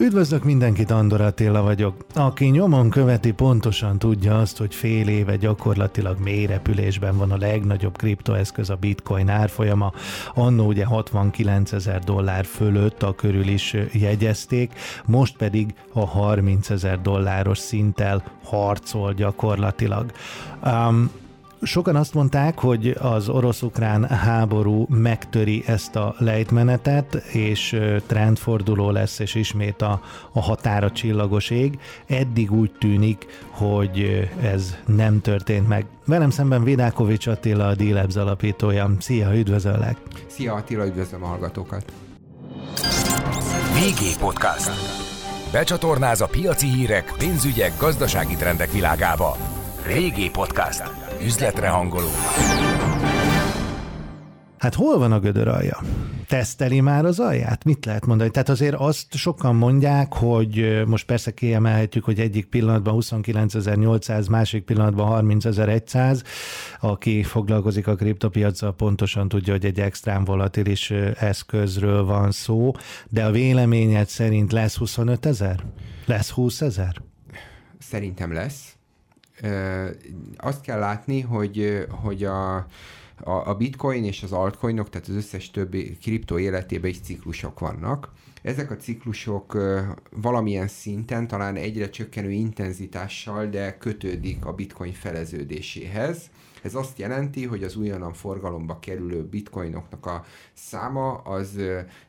Üdvözlök mindenkit, Andor Attila vagyok. Aki nyomon követi, pontosan tudja azt, hogy fél éve gyakorlatilag mély repülésben van a legnagyobb kriptoeszköz, a bitcoin árfolyama. Annó ugye 69 ezer dollár fölött a körül is jegyezték, most pedig a 30 ezer dolláros szinttel harcol gyakorlatilag. Um, Sokan azt mondták, hogy az orosz-ukrán háború megtöri ezt a lejtmenetet, és trendforduló lesz, és ismét a, a határa csillagos ég. Eddig úgy tűnik, hogy ez nem történt meg. Velem szemben Vidákovics Attila, a d alapítója. Szia, üdvözöllek! Szia Attila, üdvözlöm a hallgatókat! VG Podcast. Becsatornáz a piaci hírek, pénzügyek, gazdasági trendek világába. VG Podcast üzletre hangoló. Hát hol van a gödör alja? Teszteli már az alját? Mit lehet mondani? Tehát azért azt sokan mondják, hogy most persze kiemelhetjük, hogy egyik pillanatban 29.800, másik pillanatban 30.100. Aki foglalkozik a kriptopiacsal, pontosan tudja, hogy egy extrém volatilis eszközről van szó, de a véleményed szerint lesz 25 ezer? Lesz 20 ezer? Szerintem lesz azt kell látni, hogy, hogy a, a, a bitcoin és az altcoinok, tehát az összes többi kriptó életében is ciklusok vannak. Ezek a ciklusok valamilyen szinten, talán egyre csökkenő intenzitással, de kötődik a bitcoin feleződéséhez. Ez azt jelenti, hogy az újonnan forgalomba kerülő bitcoinoknak a száma az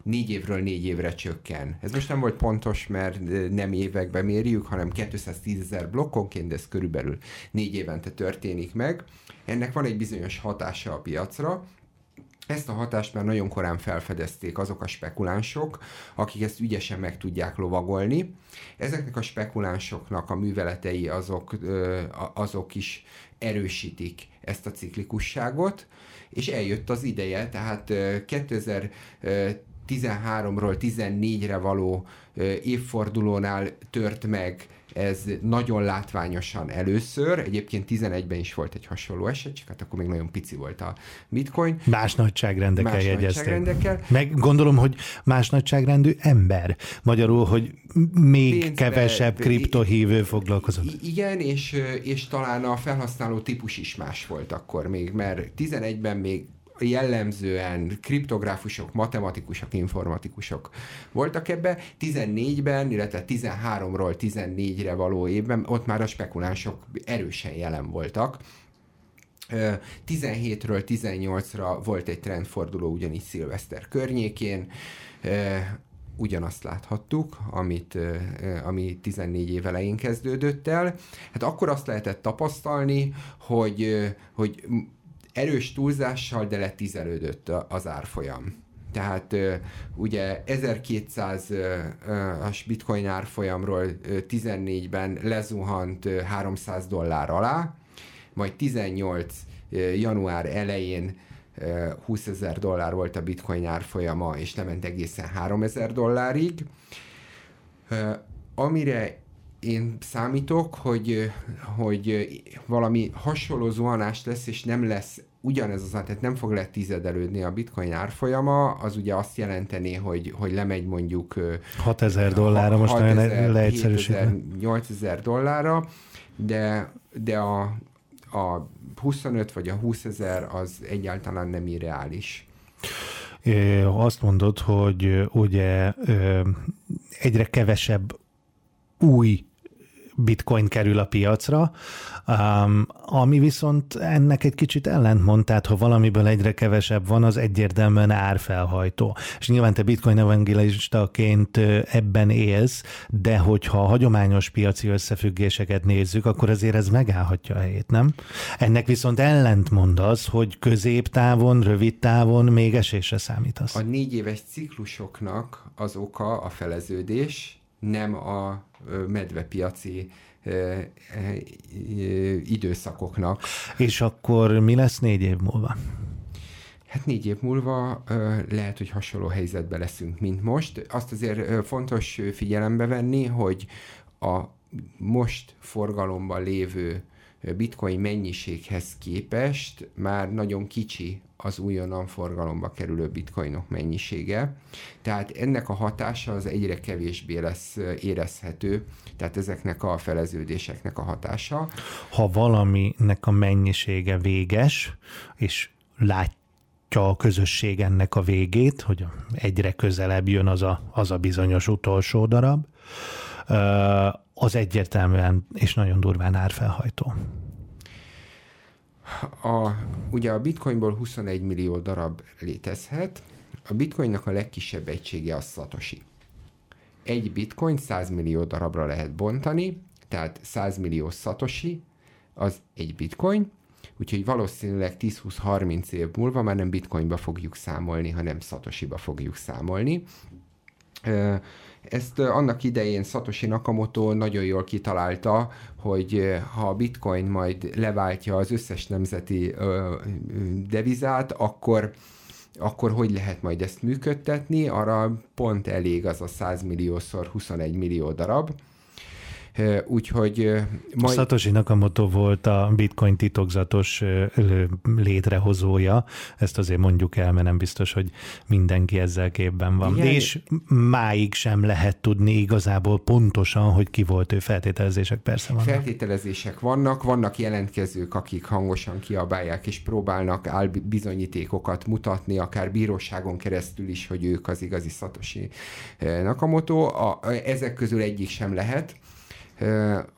négy évről négy évre csökken. Ez most nem volt pontos, mert nem években mérjük, hanem 210 ezer blokkonként, de ez körülbelül négy évente történik meg. Ennek van egy bizonyos hatása a piacra, ezt a hatást már nagyon korán felfedezték azok a spekulánsok, akik ezt ügyesen meg tudják lovagolni. Ezeknek a spekulánsoknak a műveletei azok, azok is erősítik ezt a ciklikusságot, és eljött az ideje, tehát 2013-ról 14-re való évfordulónál tört meg ez nagyon látványosan először, egyébként 11-ben is volt egy hasonló eset, csak hát akkor még nagyon pici volt a bitcoin. Más nagyságrendekkel más jegyezték. Nagyságrendekkel. Meg gondolom, hogy más nagyságrendű ember. Magyarul, hogy még Pénzbe, kevesebb kriptohívő foglalkozott. Igen, és, és talán a felhasználó típus is más volt akkor még, mert 11-ben még jellemzően kriptográfusok, matematikusok, informatikusok voltak ebbe. 14-ben, illetve 13-ról 14-re való évben ott már a spekulánsok erősen jelen voltak. 17-ről 18-ra volt egy trendforduló ugyanis szilveszter környékén, ugyanazt láthattuk, amit, ami 14 év elején kezdődött el. Hát akkor azt lehetett tapasztalni, hogy, hogy erős túlzással, de letizelődött az árfolyam. Tehát ugye 1200-as bitcoin árfolyamról 14-ben lezuhant 300 dollár alá, majd 18 január elején 20 ezer dollár volt a bitcoin árfolyama, és lement egészen 3 ezer dollárig. Amire én számítok, hogy, hogy valami hasonló zuhanás lesz, és nem lesz ugyanez az, tehát nem fog letizedelődni a bitcoin árfolyama, az ugye azt jelenteni, hogy, hogy lemegy mondjuk 6000 dollárra, most nagyon leegyszerűsítve. 8000 dollárra, de, de a, a 25 vagy a 20 ezer az egyáltalán nem irreális. Azt mondod, hogy ugye egyre kevesebb új bitcoin kerül a piacra, um, ami viszont ennek egy kicsit ellentmond, tehát ha valamiből egyre kevesebb van, az egyértelműen árfelhajtó. És nyilván te bitcoin evangelistaként ebben élsz, de hogyha a hagyományos piaci összefüggéseket nézzük, akkor azért ez megállhatja a helyét, nem? Ennek viszont ellentmond az, hogy középtávon, rövid távon még esésre számítasz. A négy éves ciklusoknak az oka a feleződés, nem a medvepiaci időszakoknak. És akkor mi lesz négy év múlva? Hát négy év múlva lehet, hogy hasonló helyzetben leszünk, mint most. Azt azért fontos figyelembe venni, hogy a most forgalomban lévő bitcoin mennyiséghez képest már nagyon kicsi az újonnan forgalomba kerülő bitcoinok mennyisége. Tehát ennek a hatása az egyre kevésbé lesz érezhető, tehát ezeknek a feleződéseknek a hatása. Ha valaminek a mennyisége véges, és látja a közösség ennek a végét, hogy egyre közelebb jön az a, az a bizonyos utolsó darab, az egyértelműen és nagyon durván árfelhajtó. A, ugye a bitcoinból 21 millió darab létezhet, a bitcoinnak a legkisebb egysége a szatosi. Egy bitcoin 100 millió darabra lehet bontani, tehát 100 millió szatosi az egy bitcoin, úgyhogy valószínűleg 10-20-30 év múlva már nem bitcoinba fogjuk számolni, hanem szatosiba fogjuk számolni. Ezt annak idején Satoshi Nakamoto nagyon jól kitalálta, hogy ha a bitcoin majd leváltja az összes nemzeti devizát, akkor akkor hogy lehet majd ezt működtetni? Arra pont elég az a 100 milliószor 21 millió darab. Úgyhogy majd... Satoshi Nakamoto volt a bitcoin titokzatos létrehozója, ezt azért mondjuk el, mert nem biztos, hogy mindenki ezzel képben van. Igen. És máig sem lehet tudni igazából pontosan, hogy ki volt ő, feltételezések persze vannak. Feltételezések vannak, vannak jelentkezők, akik hangosan kiabálják és próbálnak bizonyítékokat mutatni, akár bíróságon keresztül is, hogy ők az igazi Satoshi Nakamoto. A, ezek közül egyik sem lehet,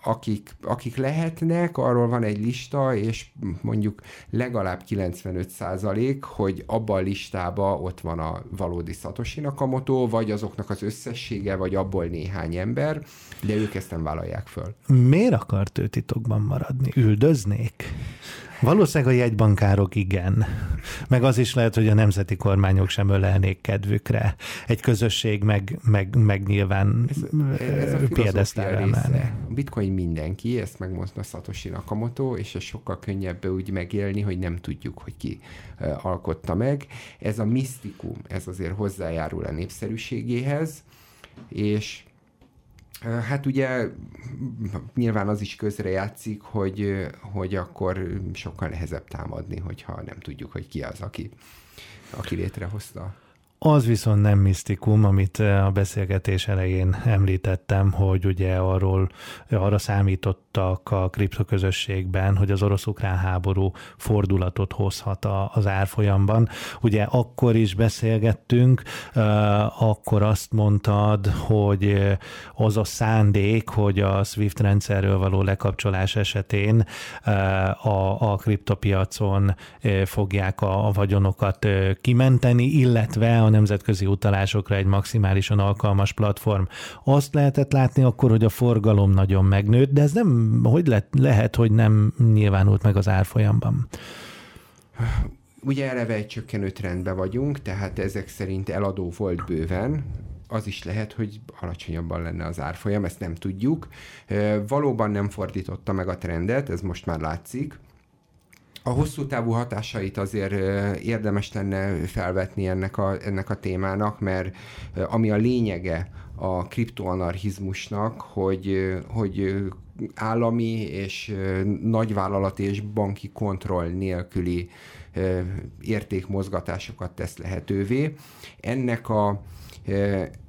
akik, akik lehetnek, arról van egy lista, és mondjuk legalább 95 százalék, hogy abban a listában ott van a valódi Satoshi Nakamoto, vagy azoknak az összessége, vagy abból néhány ember, de ők ezt nem vállalják föl. Miért akart ő titokban maradni? Üldöznék? Valószínűleg a jegybankárok igen. Meg az is lehet, hogy a nemzeti kormányok sem ölelnék kedvükre. Egy közösség meg, meg, meg nyilván példesztára emelni. Bitcoin mindenki, ezt megmondta Satoshi Nakamoto, és ez sokkal könnyebb úgy megélni, hogy nem tudjuk, hogy ki alkotta meg. Ez a misztikum, ez azért hozzájárul a népszerűségéhez, és Hát ugye nyilván az is közrejátszik, hogy, hogy akkor sokkal nehezebb támadni, hogyha nem tudjuk, hogy ki az, aki, aki létrehozta. Az viszont nem misztikum, amit a beszélgetés elején említettem, hogy ugye arról, arra számítottak a kriptoközösségben, hogy az orosz-ukrán háború fordulatot hozhat az árfolyamban. Ugye akkor is beszélgettünk, akkor azt mondtad, hogy az a szándék, hogy a SWIFT rendszerről való lekapcsolás esetén a, a kriptopiacon fogják a, a vagyonokat kimenteni, illetve a nemzetközi utalásokra egy maximálisan alkalmas platform. Azt lehetett látni akkor, hogy a forgalom nagyon megnőtt, de ez nem, hogy le, lehet, hogy nem nyilvánult meg az árfolyamban. Ugye eleve egy csökkenő trendben vagyunk, tehát ezek szerint eladó volt bőven, az is lehet, hogy alacsonyabban lenne az árfolyam, ezt nem tudjuk. Valóban nem fordította meg a trendet, ez most már látszik. A hosszú távú hatásait azért érdemes lenne felvetni ennek a, ennek a témának, mert ami a lényege a kriptoanarchizmusnak, hogy, hogy állami és nagyvállalati és banki kontroll nélküli értékmozgatásokat tesz lehetővé. Ennek a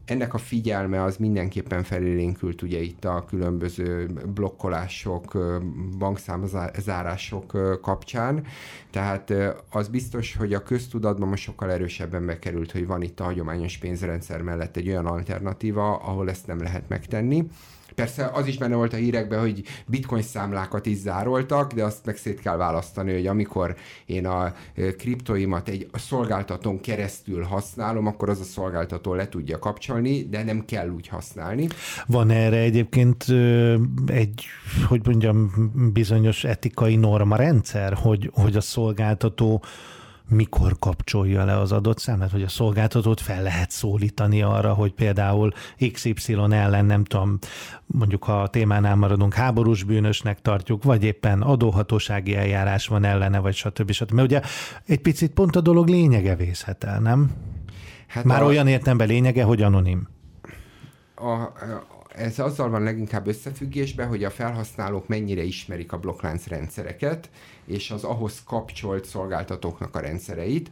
ennek a figyelme az mindenképpen felélénkült ugye itt a különböző blokkolások, bankszámzárások kapcsán, tehát az biztos, hogy a köztudatban most sokkal erősebben bekerült, hogy van itt a hagyományos pénzrendszer mellett egy olyan alternatíva, ahol ezt nem lehet megtenni. Persze az is benne volt a hírekben, hogy bitcoin számlákat is zároltak, de azt meg szét kell választani, hogy amikor én a kriptoimat egy szolgáltatón keresztül használom, akkor az a szolgáltató le tudja kapcsolni, de nem kell úgy használni. Van erre egyébként egy, hogy mondjam, bizonyos etikai norma rendszer, hogy, hogy a szolgáltató mikor kapcsolja le az adott számlát, hogy a szolgáltatót fel lehet szólítani arra, hogy például XY ellen, nem tudom, mondjuk ha a témánál maradunk, háborús bűnösnek tartjuk, vagy éppen adóhatósági eljárás van ellene, vagy stb. stb. Mert ugye egy picit pont a dolog lényege vészhet el, nem? Hát Már a... olyan értemben lényege, hogy anonim. A, ez azzal van leginkább összefüggésben, hogy a felhasználók mennyire ismerik a blokklánc rendszereket, és az ahhoz kapcsolt szolgáltatóknak a rendszereit,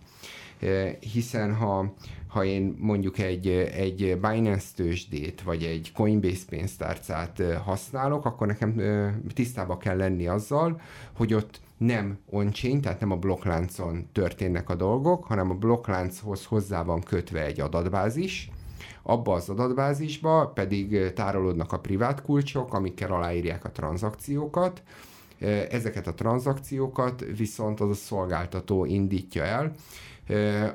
hiszen ha, ha én mondjuk egy, egy Binance tőzsdét, vagy egy Coinbase pénztárcát használok, akkor nekem tisztába kell lenni azzal, hogy ott nem on tehát nem a blokkláncon történnek a dolgok, hanem a blokklánchoz hozzá van kötve egy adatbázis, abba az adatbázisba pedig tárolódnak a privát kulcsok, amikkel aláírják a tranzakciókat, ezeket a tranzakciókat viszont az a szolgáltató indítja el,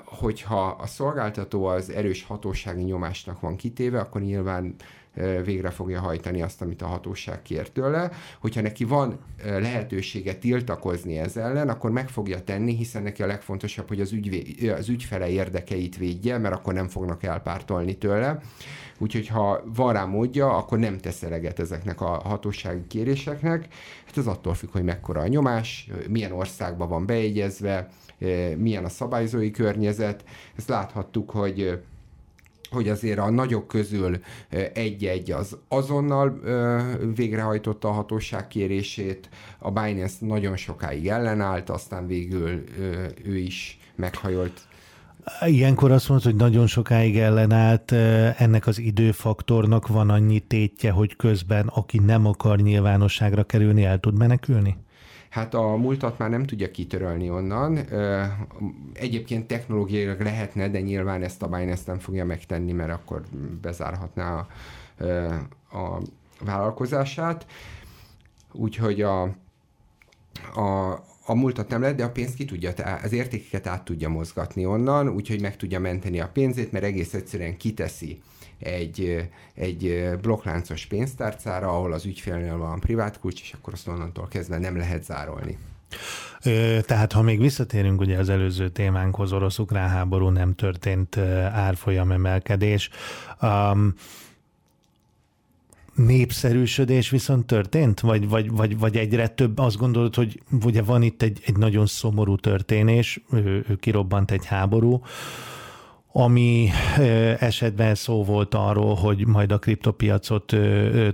hogyha a szolgáltató az erős hatósági nyomásnak van kitéve, akkor nyilván végre fogja hajtani azt, amit a hatóság kér tőle. Hogyha neki van lehetősége tiltakozni ez ellen, akkor meg fogja tenni, hiszen neki a legfontosabb, hogy az, ügyvé, az ügyfele érdekeit védje, mert akkor nem fognak elpártolni tőle. Úgyhogy ha van rá módja, akkor nem tesz eleget ezeknek a hatósági kéréseknek. Hát ez attól függ, hogy mekkora a nyomás, milyen országban van beegyezve, milyen a szabályzói környezet. Ezt láthattuk, hogy hogy azért a nagyok közül egy-egy az azonnal végrehajtotta a hatóság kérését, a Binance nagyon sokáig ellenállt, aztán végül ő is meghajolt Ilyenkor azt mondod, hogy nagyon sokáig ellenállt, ennek az időfaktornak van annyi tétje, hogy közben aki nem akar nyilvánosságra kerülni, el tud menekülni? Hát a múltat már nem tudja kitörölni onnan. Egyébként technológiailag lehetne, de nyilván ezt a Binance nem fogja megtenni, mert akkor bezárhatná a, a vállalkozását. Úgyhogy a, a, a múltat nem lehet, de a pénzt ki tudja, az értékeket át tudja mozgatni onnan, úgyhogy meg tudja menteni a pénzét, mert egész egyszerűen kiteszi egy, egy blokkláncos pénztárcára, ahol az ügyfélnél van privát kulcs, és akkor azt onnantól kezdve nem lehet zárolni. Tehát ha még visszatérünk ugye az előző témánkhoz, orosz-ukrán háború nem történt árfolyam emelkedés. Um, népszerűsödés viszont történt? Vagy, vagy, vagy, vagy egyre több? Azt gondolod, hogy ugye van itt egy, egy nagyon szomorú történés, ő, ő kirobbant egy háború, ami esetben szó volt arról, hogy majd a kriptopiacot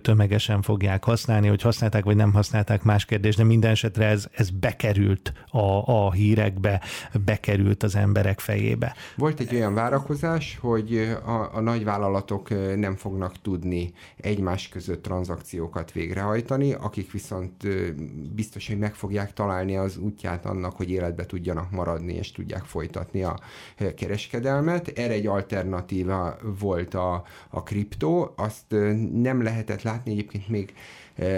tömegesen fogják használni, hogy használták vagy nem használták, más kérdés, de minden esetre ez, ez bekerült a, a hírekbe, bekerült az emberek fejébe. Volt egy olyan várakozás, hogy a, a nagyvállalatok nem fognak tudni egymás között tranzakciókat végrehajtani, akik viszont biztos, hogy meg fogják találni az útját annak, hogy életbe tudjanak maradni és tudják folytatni a kereskedelmet erre egy alternatíva volt a, a kriptó, azt nem lehetett látni egyébként még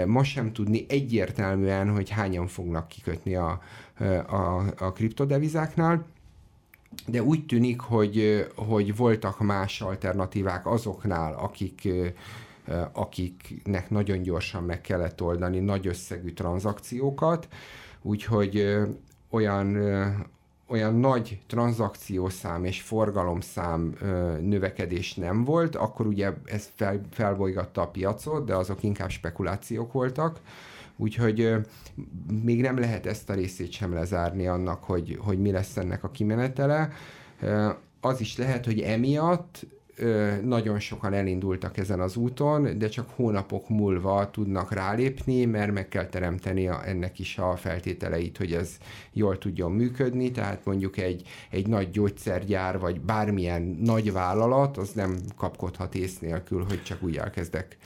ma sem tudni egyértelműen, hogy hányan fognak kikötni a, a, a kriptodevizáknál, de úgy tűnik, hogy, hogy voltak más alternatívák azoknál, akik, akiknek nagyon gyorsan meg kellett oldani nagy összegű tranzakciókat, úgyhogy olyan, olyan nagy tranzakciószám és forgalomszám ö, növekedés nem volt, akkor ugye ez fel, felbolygatta a piacot, de azok inkább spekulációk voltak, úgyhogy ö, még nem lehet ezt a részét sem lezárni annak, hogy, hogy mi lesz ennek a kimenetele. Ö, az is lehet, hogy emiatt nagyon sokan elindultak ezen az úton, de csak hónapok múlva tudnak rálépni, mert meg kell teremteni a, ennek is a feltételeit, hogy ez jól tudjon működni, tehát mondjuk egy, egy nagy gyógyszergyár, vagy bármilyen nagy vállalat, az nem kapkodhat ész nélkül, hogy csak úgy elkezdek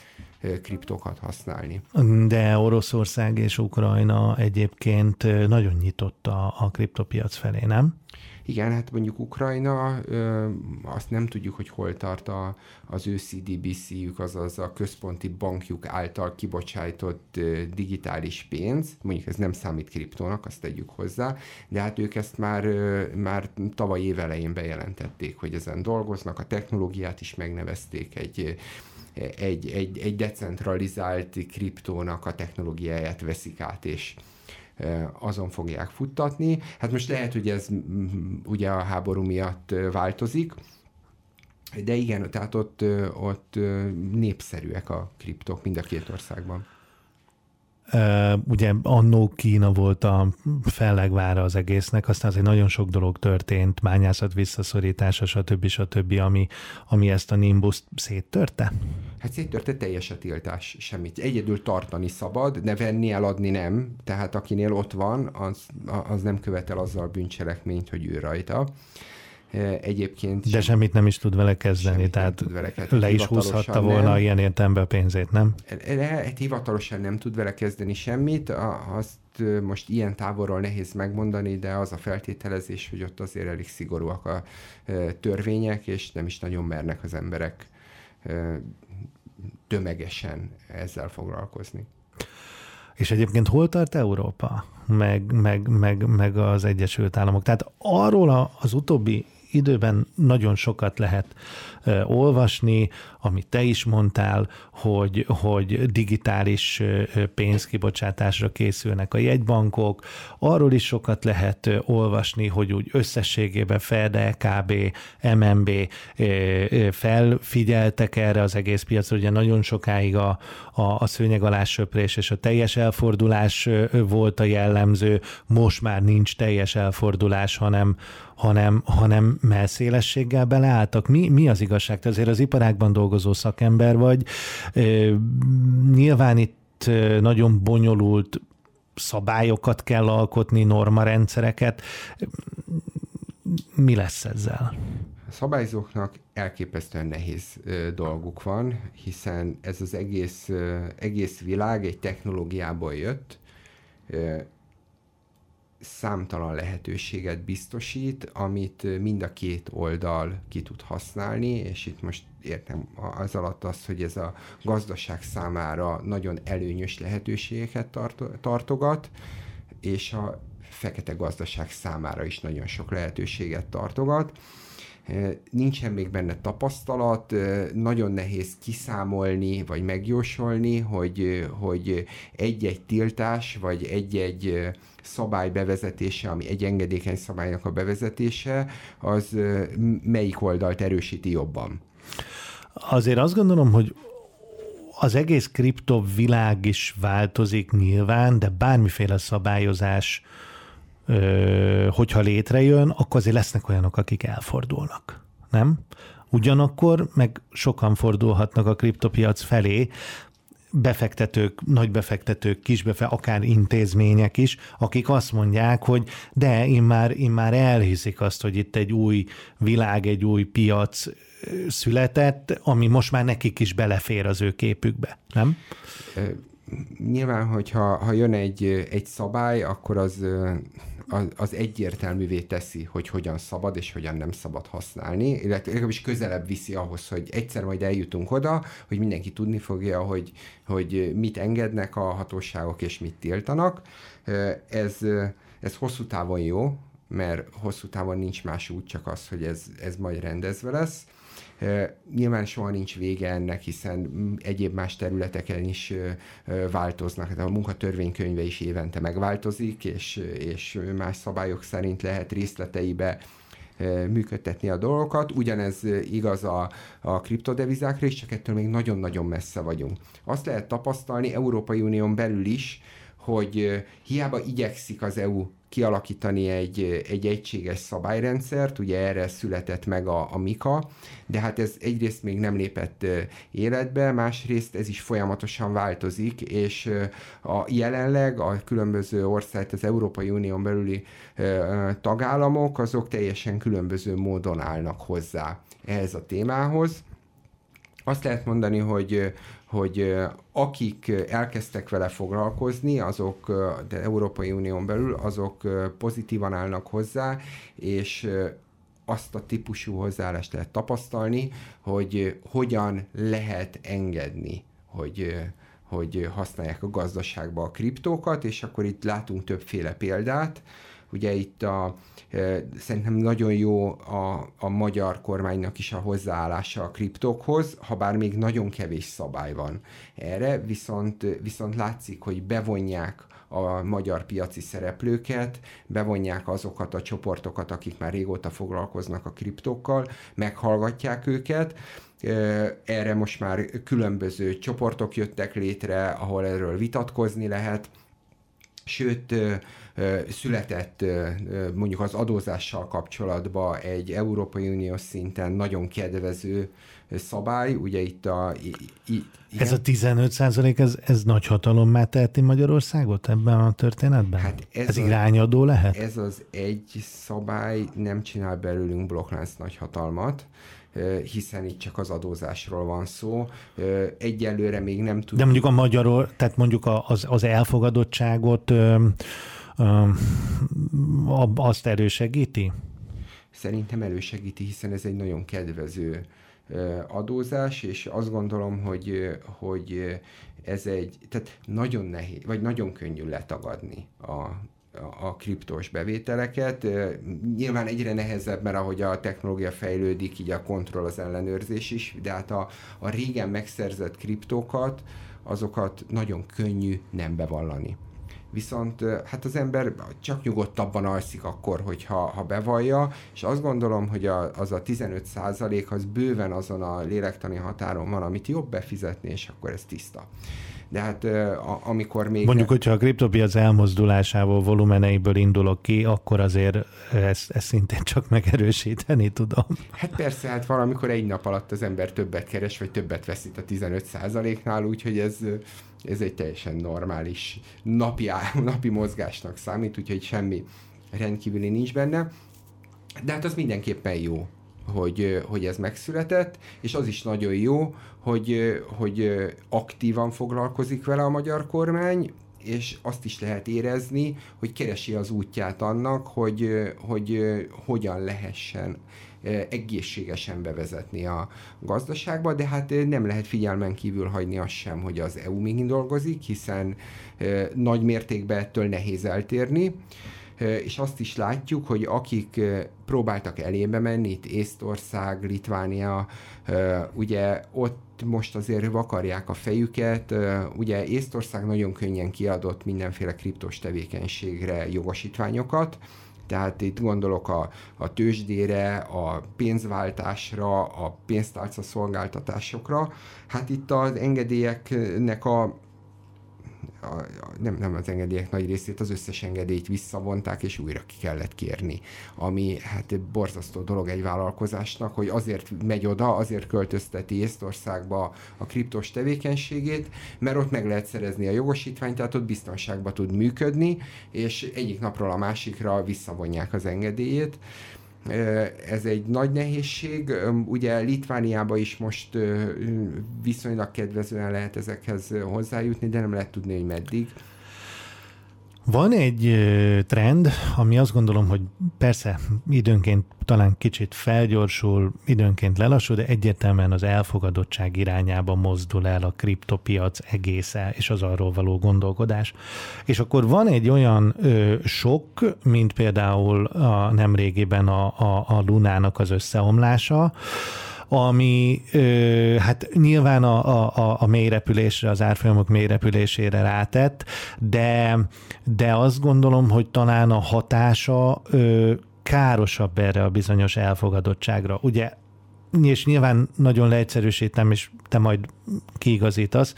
kriptokat használni. De Oroszország és Ukrajna egyébként nagyon nyitott a, a kriptopiac felé, nem? Igen, hát mondjuk Ukrajna, ö, azt nem tudjuk, hogy hol tart a, az ő CDBC-jük, azaz a központi bankjuk által kibocsájtott ö, digitális pénz, mondjuk ez nem számít kriptónak, azt tegyük hozzá, de hát ők ezt már, ö, már tavaly évelején bejelentették, hogy ezen dolgoznak, a technológiát is megnevezték egy egy, egy, egy decentralizált kriptónak a technológiáját veszik át, és azon fogják futtatni. Hát most lehet, hogy ez ugye a háború miatt változik, de igen, tehát ott, ott népszerűek a kriptok mind a két országban. Ugye annó Kína volt a fellegvára az egésznek, aztán azért nagyon sok dolog történt, bányászat visszaszorítása, stb. stb., ami, ami ezt a nimbuszt széttörte? Hát széttörte teljes a tiltás, semmit. Egyedül tartani szabad, de venni, eladni nem. Tehát akinél ott van, az, az nem követel azzal bűncselekményt, hogy ő rajta. Egyébként... De semmit nem is tud vele kezdeni, tehát tud vele kezdeni. le is húzhatta volna nem. ilyen értelemben a pénzét, nem? Le, hivatalosan nem tud vele kezdeni semmit, azt most ilyen távolról nehéz megmondani, de az a feltételezés, hogy ott azért elég szigorúak a törvények, és nem is nagyon mernek az emberek tömegesen ezzel foglalkozni. És egyébként hol tart Európa, meg, meg, meg, meg az Egyesült Államok? Tehát arról az utóbbi időben nagyon sokat lehet olvasni, amit te is mondtál, hogy, hogy digitális pénzkibocsátásra készülnek a jegybankok. Arról is sokat lehet olvasni, hogy úgy összességében FED, LKB, MNB felfigyeltek erre az egész piacra. Ugye nagyon sokáig a, a, a szőnyeg alá söprés és a teljes elfordulás volt a jellemző, most már nincs teljes elfordulás, hanem, hanem, hanem melszélességgel beleálltak. Mi, mi az igazság? Te azért az iparákban dolgozó szakember vagy. Nyilván itt nagyon bonyolult szabályokat kell alkotni, normarendszereket. Mi lesz ezzel? A szabályzóknak elképesztően nehéz dolguk van, hiszen ez az egész, egész világ egy technológiából jött, számtalan lehetőséget biztosít, amit mind a két oldal ki tud használni, és itt most értem az alatt azt, hogy ez a gazdaság számára nagyon előnyös lehetőségeket tart, tartogat, és a fekete gazdaság számára is nagyon sok lehetőséget tartogat nincsen még benne tapasztalat, nagyon nehéz kiszámolni, vagy megjósolni, hogy, hogy egy-egy tiltás, vagy egy-egy szabály bevezetése, ami egy engedékeny szabálynak a bevezetése, az melyik oldalt erősíti jobban? Azért azt gondolom, hogy az egész kriptovilág is változik nyilván, de bármiféle szabályozás hogyha létrejön, akkor azért lesznek olyanok, akik elfordulnak. Nem? Ugyanakkor meg sokan fordulhatnak a kriptopiac felé, befektetők, nagy befektetők, kisbefe, akár intézmények is, akik azt mondják, hogy de én már, én már elhiszik azt, hogy itt egy új világ, egy új piac született, ami most már nekik is belefér az ő képükbe, nem? Nyilván, hogyha ha jön egy, egy szabály, akkor az az, az egyértelművé teszi, hogy hogyan szabad és hogyan nem szabad használni, illetve legalábbis közelebb viszi ahhoz, hogy egyszer majd eljutunk oda, hogy mindenki tudni fogja, hogy, hogy mit engednek a hatóságok és mit tiltanak. Ez, ez hosszú távon jó, mert hosszú távon nincs más út, csak az, hogy ez, ez majd rendezve lesz. Nyilván soha nincs vége ennek, hiszen egyéb más területeken is változnak. De a munkatörvénykönyve is évente megváltozik, és, és más szabályok szerint lehet részleteibe működtetni a dolgokat. Ugyanez igaz a, a kriptodevizákra is, csak ettől még nagyon-nagyon messze vagyunk. Azt lehet tapasztalni Európai Unión belül is, hogy hiába igyekszik az EU kialakítani egy, egy egységes szabályrendszert, ugye erre született meg a, a MIKA, de hát ez egyrészt még nem lépett életbe, másrészt ez is folyamatosan változik, és a jelenleg a különböző ország, az Európai Unión belüli tagállamok, azok teljesen különböző módon állnak hozzá ehhez a témához. Azt lehet mondani, hogy hogy akik elkezdtek vele foglalkozni, azok de Európai Unión belül, azok pozitívan állnak hozzá, és azt a típusú hozzáállást lehet tapasztalni, hogy hogyan lehet engedni, hogy, hogy használják a gazdaságba a kriptókat, és akkor itt látunk többféle példát. Ugye itt a, Szerintem nagyon jó a, a magyar kormánynak is a hozzáállása a kriptókhoz, ha bár még nagyon kevés szabály van erre, viszont, viszont látszik, hogy bevonják a magyar piaci szereplőket, bevonják azokat a csoportokat, akik már régóta foglalkoznak a kriptókkal, meghallgatják őket, Erre most már különböző csoportok jöttek létre, ahol erről vitatkozni lehet. Sőt, született mondjuk az adózással kapcsolatban egy Európai Uniós szinten nagyon kedvező szabály, ugye itt a... I, I, ez a 15 százalék, ez, ez nagy hatalommá teheti Magyarországot ebben a történetben? Hát ez, ez irányadó lehet? Ez az egy szabály nem csinál belőlünk blokklánc nagy hatalmat, hiszen itt csak az adózásról van szó. Egyelőre még nem tudjuk. De mondjuk a magyarul, tehát mondjuk az, az elfogadottságot azt elősegíti? Szerintem elősegíti, hiszen ez egy nagyon kedvező adózás, és azt gondolom, hogy, hogy ez egy, tehát nagyon nehéz, vagy nagyon könnyű letagadni a, a kriptós bevételeket. Nyilván egyre nehezebb, mert ahogy a technológia fejlődik, így a kontroll, az ellenőrzés is, de hát a, a régen megszerzett kriptókat, azokat nagyon könnyű nem bevallani viszont hát az ember csak nyugodtabban alszik akkor, hogyha ha bevallja, és azt gondolom, hogy a, az a 15 százalék az bőven azon a lélektani határon van, amit jobb befizetni, és akkor ez tiszta. De hát a, amikor még... Mondjuk, hogyha a kriptopiac elmozdulásából, volumeneiből indulok ki, akkor azért ezt, ezt szintén csak megerősíteni tudom. Hát persze, hát valamikor egy nap alatt az ember többet keres, vagy többet veszít a 15 százaléknál, úgyhogy ez ez egy teljesen normális napi, napi mozgásnak számít, úgyhogy semmi rendkívüli nincs benne. De hát az mindenképpen jó, hogy, hogy ez megszületett, és az is nagyon jó, hogy, hogy aktívan foglalkozik vele a magyar kormány, és azt is lehet érezni, hogy keresi az útját annak, hogy, hogy hogyan lehessen egészségesen bevezetni a gazdaságba, de hát nem lehet figyelmen kívül hagyni azt sem, hogy az EU még dolgozik, hiszen nagy mértékben ettől nehéz eltérni és azt is látjuk, hogy akik próbáltak elébe menni, itt Észtország, Litvánia, ugye ott most azért vakarják a fejüket, ugye Észtország nagyon könnyen kiadott mindenféle kriptos tevékenységre jogosítványokat, tehát itt gondolok a, a tőzsdére, a pénzváltásra, a pénztárca szolgáltatásokra. Hát itt az engedélyeknek a a, a, nem, nem az engedélyek nagy részét, az összes engedélyt visszavonták, és újra ki kellett kérni. Ami hát borzasztó dolog egy vállalkozásnak, hogy azért megy oda, azért költözteti Észtországba a kriptos tevékenységét, mert ott meg lehet szerezni a jogosítványt, tehát ott biztonságban tud működni, és egyik napról a másikra visszavonják az engedélyét ez egy nagy nehézség. Ugye Litvániában is most viszonylag kedvezően lehet ezekhez hozzájutni, de nem lehet tudni, hogy meddig. Van egy trend, ami azt gondolom, hogy persze időnként talán kicsit felgyorsul, időnként lelassul, de egyértelműen az elfogadottság irányába mozdul el a kriptopiac egésze, és az arról való gondolkodás. És akkor van egy olyan ö, sok, mint például a nemrégiben a, a, a Lunának az összeomlása, ami ö, hát nyilván a, a, a mélyrepülésre, az árfolyamok mélyrepülésére rátett, de, de azt gondolom, hogy talán a hatása ö, károsabb erre a bizonyos elfogadottságra. Ugye és nyilván nagyon leegyszerűsítem, és te majd kiigazítasz,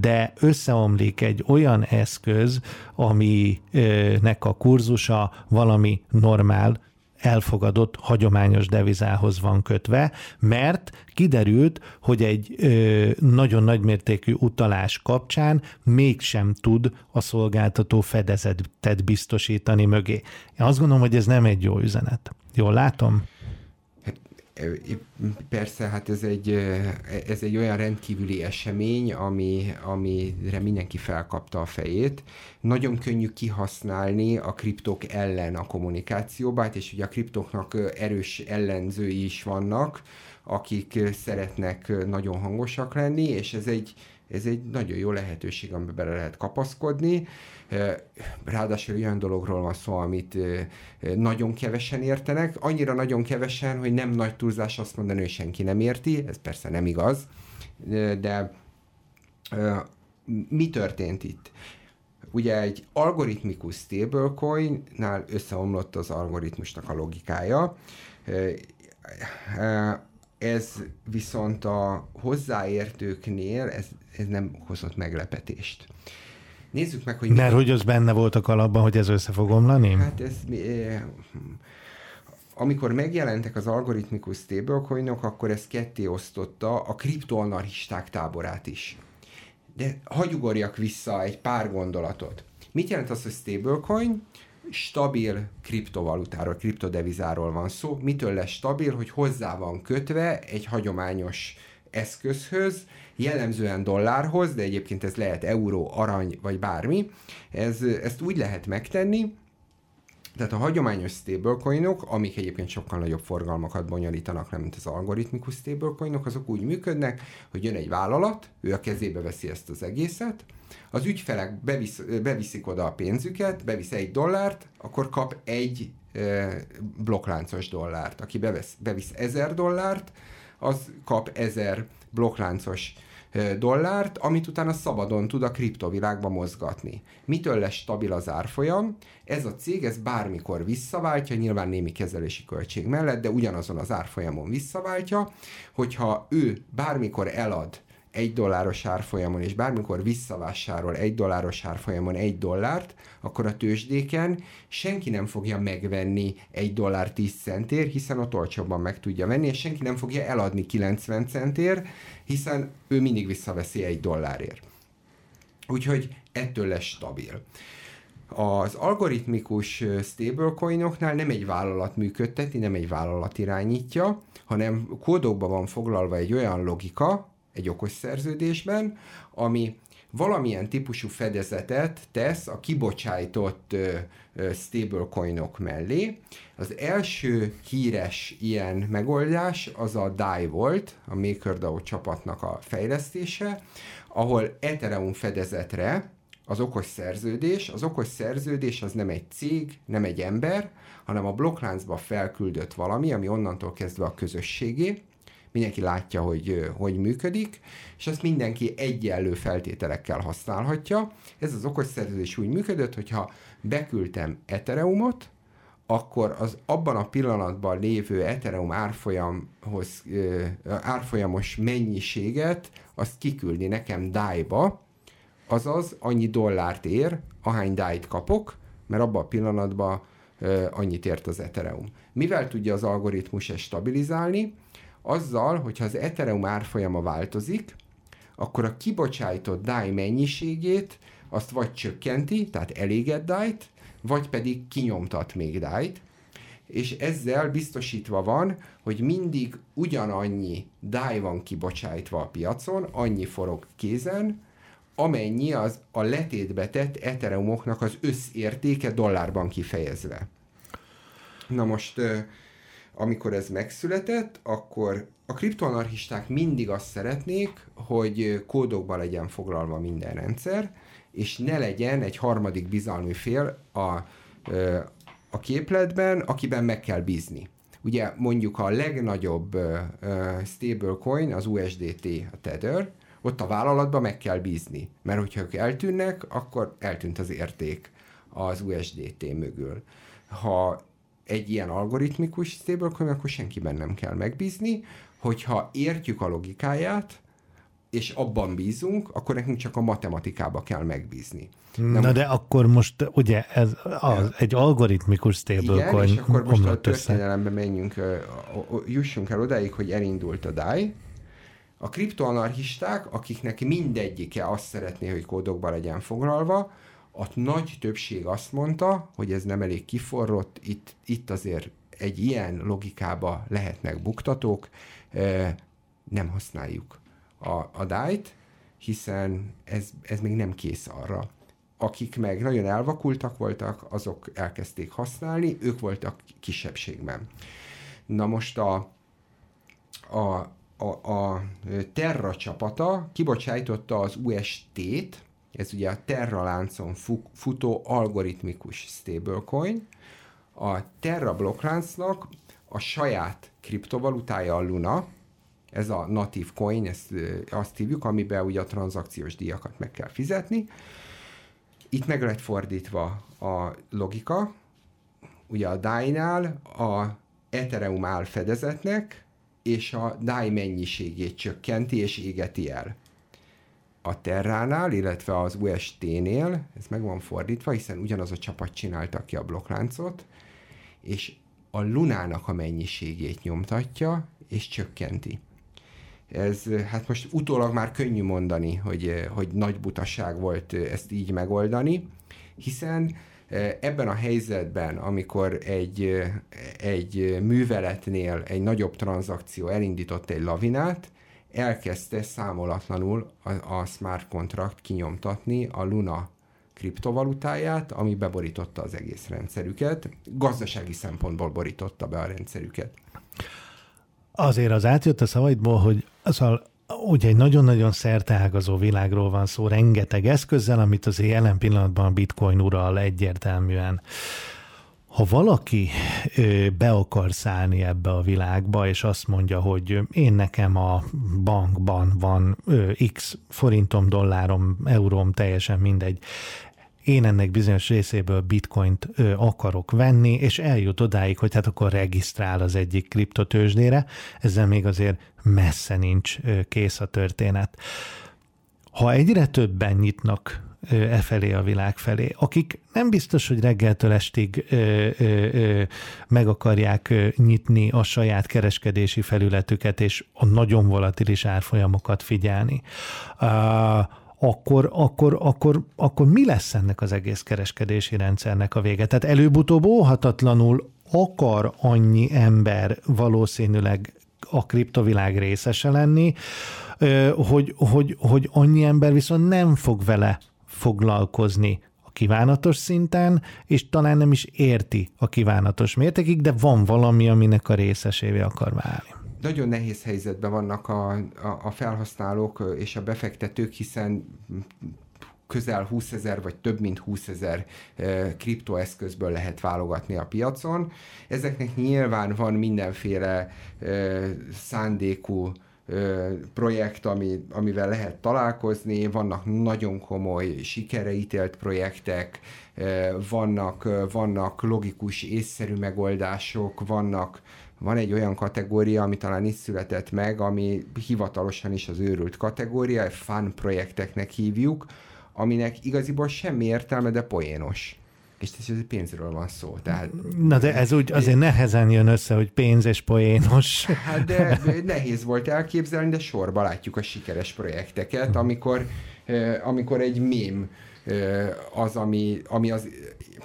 de összeomlik egy olyan eszköz, aminek a kurzusa valami normál, elfogadott hagyományos devizához van kötve, mert kiderült, hogy egy ö, nagyon nagymértékű utalás kapcsán mégsem tud a szolgáltató fedezetet biztosítani mögé. Én azt gondolom, hogy ez nem egy jó üzenet. Jól látom? Persze, hát ez egy, ez egy olyan rendkívüli esemény, ami, amire mindenki felkapta a fejét. Nagyon könnyű kihasználni a kriptok ellen a kommunikációba, és ugye a kriptoknak erős ellenzői is vannak, akik szeretnek nagyon hangosak lenni, és ez egy, ez egy nagyon jó lehetőség, amiben bele lehet kapaszkodni. Ráadásul olyan dologról van szó, amit nagyon kevesen értenek, annyira nagyon kevesen, hogy nem nagy túlzás azt mondani, hogy senki nem érti, ez persze nem igaz, de mi történt itt? Ugye egy algoritmikus stablecoin-nál összeomlott az algoritmusnak a logikája, ez viszont a hozzáértőknél ez, ez nem okozott meglepetést. Nézzük meg, hogy... Mert mi... hogy az benne volt a kalapban, hogy ez össze fog omlani? Hát ez... Eh, amikor megjelentek az algoritmikus stablecoinok, akkor ez ketté osztotta a kriptoanarchisták táborát is. De hagyugorjak vissza egy pár gondolatot. Mit jelent az, hogy stablecoin? stabil kriptovalutáról, kriptodevizáról van szó. Mitől lesz stabil, hogy hozzá van kötve egy hagyományos eszközhöz, jellemzően dollárhoz, de egyébként ez lehet euró, arany vagy bármi. Ez, ezt úgy lehet megtenni, tehát a hagyományos stablecoinok, amik egyébként sokkal nagyobb forgalmakat bonyolítanak, nem mint az algoritmikus stablecoinok, azok úgy működnek, hogy jön egy vállalat, ő a kezébe veszi ezt az egészet, az ügyfelek bevisz, beviszik oda a pénzüket, bevisz egy dollárt, akkor kap egy e, blokkláncos dollárt. Aki bevesz, bevisz ezer dollárt, az kap ezer blokkláncos dollárt, amit utána szabadon tud a kriptovilágba mozgatni. Mitől lesz stabil az árfolyam? Ez a cég ez bármikor visszaváltja, nyilván némi kezelési költség mellett, de ugyanazon az árfolyamon visszaváltja, hogyha ő bármikor elad egy dolláros árfolyamon, és bármikor visszavásárol egy dolláros árfolyamon egy dollárt, akkor a tőzsdéken senki nem fogja megvenni egy dollár 10 centért, hiszen ott olcsóbban meg tudja venni, és senki nem fogja eladni 90 centért, hiszen ő mindig visszaveszi egy dollárért. Úgyhogy ettől lesz stabil. Az algoritmikus stablecoinoknál nem egy vállalat működteti, nem egy vállalat irányítja, hanem kódokban van foglalva egy olyan logika, egy okos szerződésben, ami valamilyen típusú fedezetet tesz a kibocsájtott stablecoinok mellé. Az első híres ilyen megoldás az a DAI volt, a MakerDAO csapatnak a fejlesztése, ahol Ethereum fedezetre az okos szerződés, az okos szerződés az nem egy cég, nem egy ember, hanem a blokkláncba felküldött valami, ami onnantól kezdve a közösségé, mindenki látja, hogy hogy működik, és ezt mindenki egyenlő feltételekkel használhatja. Ez az okos szerződés úgy működött, hogyha beküldtem Ethereumot, akkor az abban a pillanatban lévő Ethereum árfolyamhoz, árfolyamos mennyiséget azt kiküldi nekem DAI-ba, azaz annyi dollárt ér, ahány DAI-t kapok, mert abban a pillanatban annyit ért az Ethereum. Mivel tudja az algoritmus ezt stabilizálni? Azzal, hogyha az Ethereum árfolyama változik, akkor a kibocsájtott DAI mennyiségét azt vagy csökkenti, tehát eléget DAI-t, vagy pedig kinyomtat még DAI-t, és ezzel biztosítva van, hogy mindig ugyanannyi DAI van kibocsájtva a piacon, annyi forog kézen, amennyi az a letétbe tett Ethereumoknak az összértéke dollárban kifejezve. Na most amikor ez megszületett, akkor a kriptoanarchisták mindig azt szeretnék, hogy kódokban legyen foglalva minden rendszer, és ne legyen egy harmadik bizalmi fél a, a képletben, akiben meg kell bízni. Ugye mondjuk a legnagyobb stablecoin, az USDT, a Tether, ott a vállalatban meg kell bízni, mert hogyha ők eltűnnek, akkor eltűnt az érték az USDT mögül. Ha egy ilyen algoritmikus stablecoin, akkor senkiben nem kell megbízni, hogyha értjük a logikáját, és abban bízunk, akkor nekünk csak a matematikába kell megbízni. Na, Na de akkor most ugye ez az, egy algoritmikus stablecoin Igen, és akkor most a történelembe menjünk, jussunk el odáig, hogy elindult a DAI. A kriptoanarchisták, akiknek mindegyike azt szeretné, hogy kódokba legyen foglalva, a nagy többség azt mondta, hogy ez nem elég kiforrott, itt, itt azért egy ilyen logikába lehetnek buktatók, nem használjuk a, a DAI-t, hiszen ez, ez még nem kész arra. Akik meg nagyon elvakultak voltak, azok elkezdték használni, ők voltak kisebbségben. Na most a, a, a, a Terra csapata kibocsájtotta az UST-t, ez ugye a Terra láncon futó algoritmikus stablecoin. A Terra blokkláncnak a saját kriptovalutája a Luna, ez a natív coin, ezt azt hívjuk, amiben ugye a tranzakciós díjakat meg kell fizetni. Itt meg lett fordítva a logika, ugye a DAI-nál a Ethereum áll fedezetnek és a DAI mennyiségét csökkenti és égeti el. A Terránál, illetve az UST-nél, ez meg van fordítva, hiszen ugyanaz a csapat csinálta ki a blokkláncot, és a Lunának a mennyiségét nyomtatja, és csökkenti. Ez, hát most utólag már könnyű mondani, hogy, hogy nagy butaság volt ezt így megoldani, hiszen Ebben a helyzetben, amikor egy, egy műveletnél egy nagyobb tranzakció elindított egy lavinát, elkezdte számolatlanul a, a smart contract kinyomtatni a Luna kriptovalutáját, ami beborította az egész rendszerüket, gazdasági szempontból borította be a rendszerüket. Azért az átjött a szavaidból, hogy szóval ugye egy nagyon-nagyon szerteágazó világról van szó, rengeteg eszközzel, amit azért jelen pillanatban a bitcoin ural egyértelműen. Ha valaki be akar szállni ebbe a világba, és azt mondja, hogy én nekem a bankban van x forintom, dollárom, euróm, teljesen mindegy, én ennek bizonyos részéből bitcoint akarok venni, és eljut odáig, hogy hát akkor regisztrál az egyik kriptotősdére, ezzel még azért messze nincs ö, kész a történet. Ha egyre többen nyitnak e felé a világ felé, akik nem biztos, hogy reggeltől estig ö, ö, ö, meg akarják nyitni a saját kereskedési felületüket, és a nagyon volatilis árfolyamokat figyelni. Uh, akkor, akkor, akkor, akkor mi lesz ennek az egész kereskedési rendszernek a vége? Tehát előbb-utóbb óhatatlanul akar annyi ember valószínűleg a kriptovilág részese lenni, hogy, hogy, hogy annyi ember viszont nem fog vele foglalkozni a kívánatos szinten, és talán nem is érti a kívánatos mértékig, de van valami, aminek a részesévé akar válni nagyon nehéz helyzetben vannak a, a, a felhasználók és a befektetők, hiszen közel 20 ezer, vagy több mint 20 ezer kriptoeszközből lehet válogatni a piacon. Ezeknek nyilván van mindenféle szándékú projekt, ami, amivel lehet találkozni, vannak nagyon komoly sikereítélt projektek, vannak, vannak logikus, észszerű megoldások, vannak van egy olyan kategória, ami talán itt született meg, ami hivatalosan is az őrült kategória, fun projekteknek hívjuk, aminek igaziból semmi értelme, de poénos és ez pénzről van szó. Tehát, Na de ez úgy azért nehezen jön össze, hogy pénz és poénos. Hát de nehéz volt elképzelni, de sorba látjuk a sikeres projekteket, amikor, eh, amikor egy mém az, ami, ami az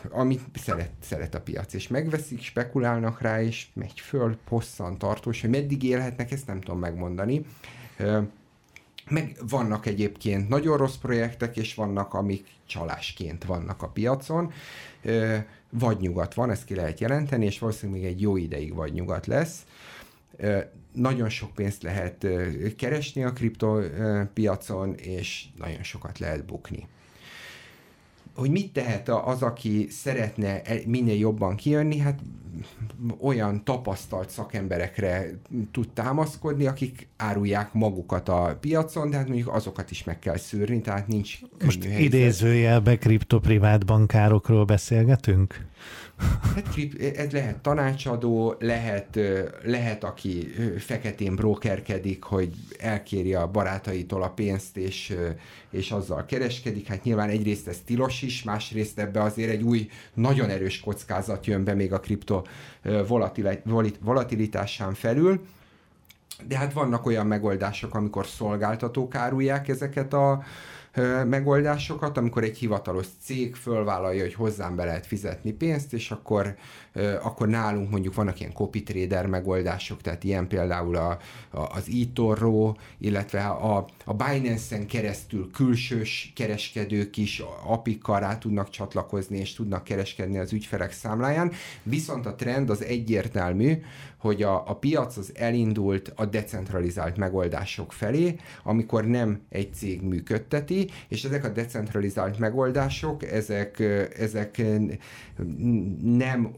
amit szeret, szeret a piac, és megveszik, spekulálnak rá, és megy föl, hosszan tartós, hogy meddig élhetnek, ezt nem tudom megmondani. Meg vannak egyébként nagyon rossz projektek, és vannak, amik csalásként vannak a piacon. Vagy nyugat van, ezt ki lehet jelenteni, és valószínűleg még egy jó ideig vagy nyugat lesz. Nagyon sok pénzt lehet keresni a kriptopiacon, és nagyon sokat lehet bukni hogy mit tehet az, aki szeretne e, minél jobban kijönni, hát olyan tapasztalt szakemberekre tud támaszkodni, akik árulják magukat a piacon, de hát mondjuk azokat is meg kell szűrni, tehát nincs Most idézőjelbe kriptoprivát bankárokról beszélgetünk? Hát ez lehet tanácsadó, lehet, lehet aki feketén brokerkedik, hogy elkéri a barátaitól a pénzt, és, és azzal kereskedik. Hát nyilván egyrészt ez tilos is, másrészt ebbe azért egy új, nagyon erős kockázat jön be még a kripto volatilitásán felül. De hát vannak olyan megoldások, amikor szolgáltatók árulják ezeket a, megoldásokat, amikor egy hivatalos cég fölvállalja, hogy hozzám be lehet fizetni pénzt, és akkor, akkor nálunk mondjuk vannak ilyen copy trader megoldások, tehát ilyen például a, a, az eToro, illetve a, a Binance-en keresztül külsős kereskedők is apikkal rá tudnak csatlakozni, és tudnak kereskedni az ügyfelek számláján, viszont a trend az egyértelmű, hogy a, a piac az elindult a decentralizált megoldások felé, amikor nem egy cég működteti, és ezek a decentralizált megoldások, ezek, ezek nem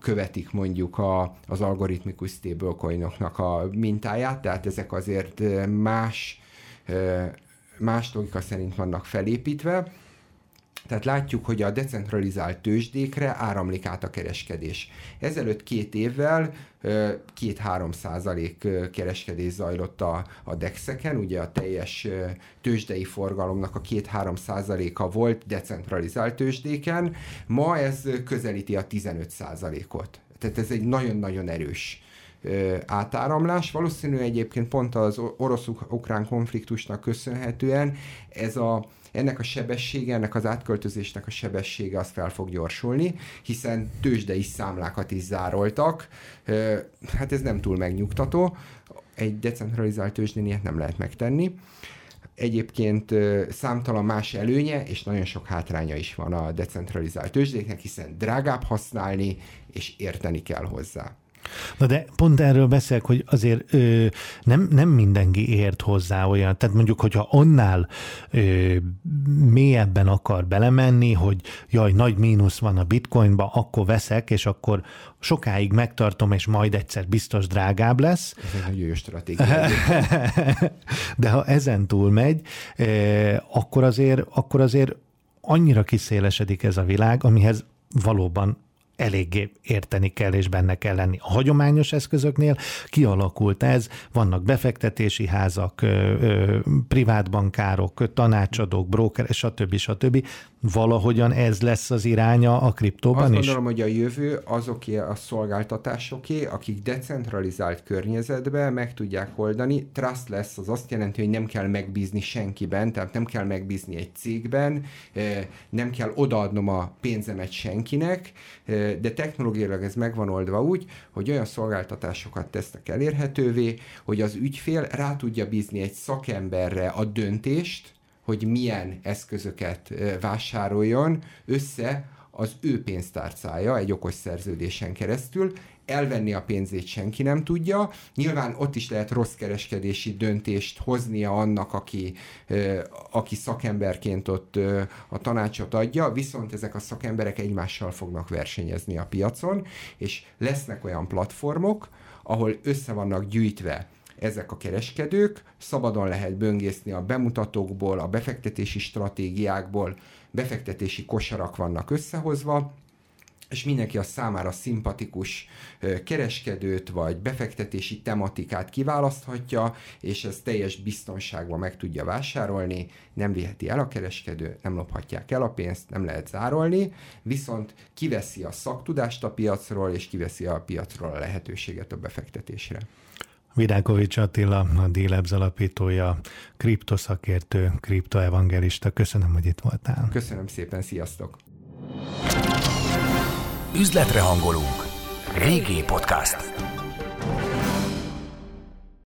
követik mondjuk a, az algoritmikus stablecoinoknak a mintáját, tehát ezek azért más, más logika szerint vannak felépítve, Tehát látjuk, hogy a decentralizált tőzsdékre áramlik át a kereskedés. Ezelőtt két évvel két-három százalék kereskedés zajlott a, a DEX-eken, ugye a teljes tőzsdei forgalomnak a két-három százaléka volt decentralizált tőzsdéken, ma ez közelíti a 15 százalékot. Tehát ez egy nagyon-nagyon erős átáramlás. Valószínű egyébként pont az orosz-ukrán konfliktusnak köszönhetően ez a ennek a sebessége, ennek az átköltözésnek a sebessége az fel fog gyorsulni, hiszen tőzsdei számlákat is zároltak. Hát ez nem túl megnyugtató. Egy decentralizált tőzsdén ilyet nem lehet megtenni. Egyébként számtalan más előnye és nagyon sok hátránya is van a decentralizált tőzsdéknek, hiszen drágább használni, és érteni kell hozzá. Na de pont erről beszélek, hogy azért ö, nem, nem mindenki ért hozzá olyan, tehát mondjuk, hogyha annál ö, mélyebben akar belemenni, hogy jaj, nagy mínusz van a bitcoinba, akkor veszek, és akkor sokáig megtartom, és majd egyszer biztos drágább lesz. Ez egy jó stratégia. de ha ezen túl megy, akkor azért, akkor azért annyira kiszélesedik ez a világ, amihez valóban eléggé érteni kell, és benne kell lenni. A hagyományos eszközöknél kialakult ez, vannak befektetési házak, privátbankárok, tanácsadók, broker, stb. stb. Valahogyan ez lesz az iránya a kriptóban Azt is? gondolom, hogy a jövő azoké a szolgáltatásoké, akik decentralizált környezetben meg tudják oldani. Trust lesz, az azt jelenti, hogy nem kell megbízni senkiben, tehát nem kell megbízni egy cégben, nem kell odaadnom a pénzemet senkinek, de technológiailag ez meg van oldva úgy, hogy olyan szolgáltatásokat tesznek elérhetővé, hogy az ügyfél rá tudja bízni egy szakemberre a döntést, hogy milyen eszközöket vásároljon össze az ő pénztárcája egy okos szerződésen keresztül, elvenni a pénzét senki nem tudja. Nyilván ott is lehet rossz kereskedési döntést hoznia annak, aki, aki szakemberként ott a tanácsot adja, viszont ezek a szakemberek egymással fognak versenyezni a piacon, és lesznek olyan platformok, ahol össze vannak gyűjtve ezek a kereskedők, szabadon lehet böngészni a bemutatókból, a befektetési stratégiákból, befektetési kosarak vannak összehozva, és mindenki a számára szimpatikus kereskedőt vagy befektetési tematikát kiválaszthatja, és ez teljes biztonságban meg tudja vásárolni, nem viheti el a kereskedő, nem lophatják el a pénzt, nem lehet zárolni, viszont kiveszi a szaktudást a piacról, és kiveszi a piacról a lehetőséget a befektetésre. Vidákovics Attila, a D-Labs alapítója, kriptoszakértő, kriptoevangelista. Köszönöm, hogy itt voltál. Köszönöm szépen, sziasztok! Üzletre hangolunk. Régi Podcast.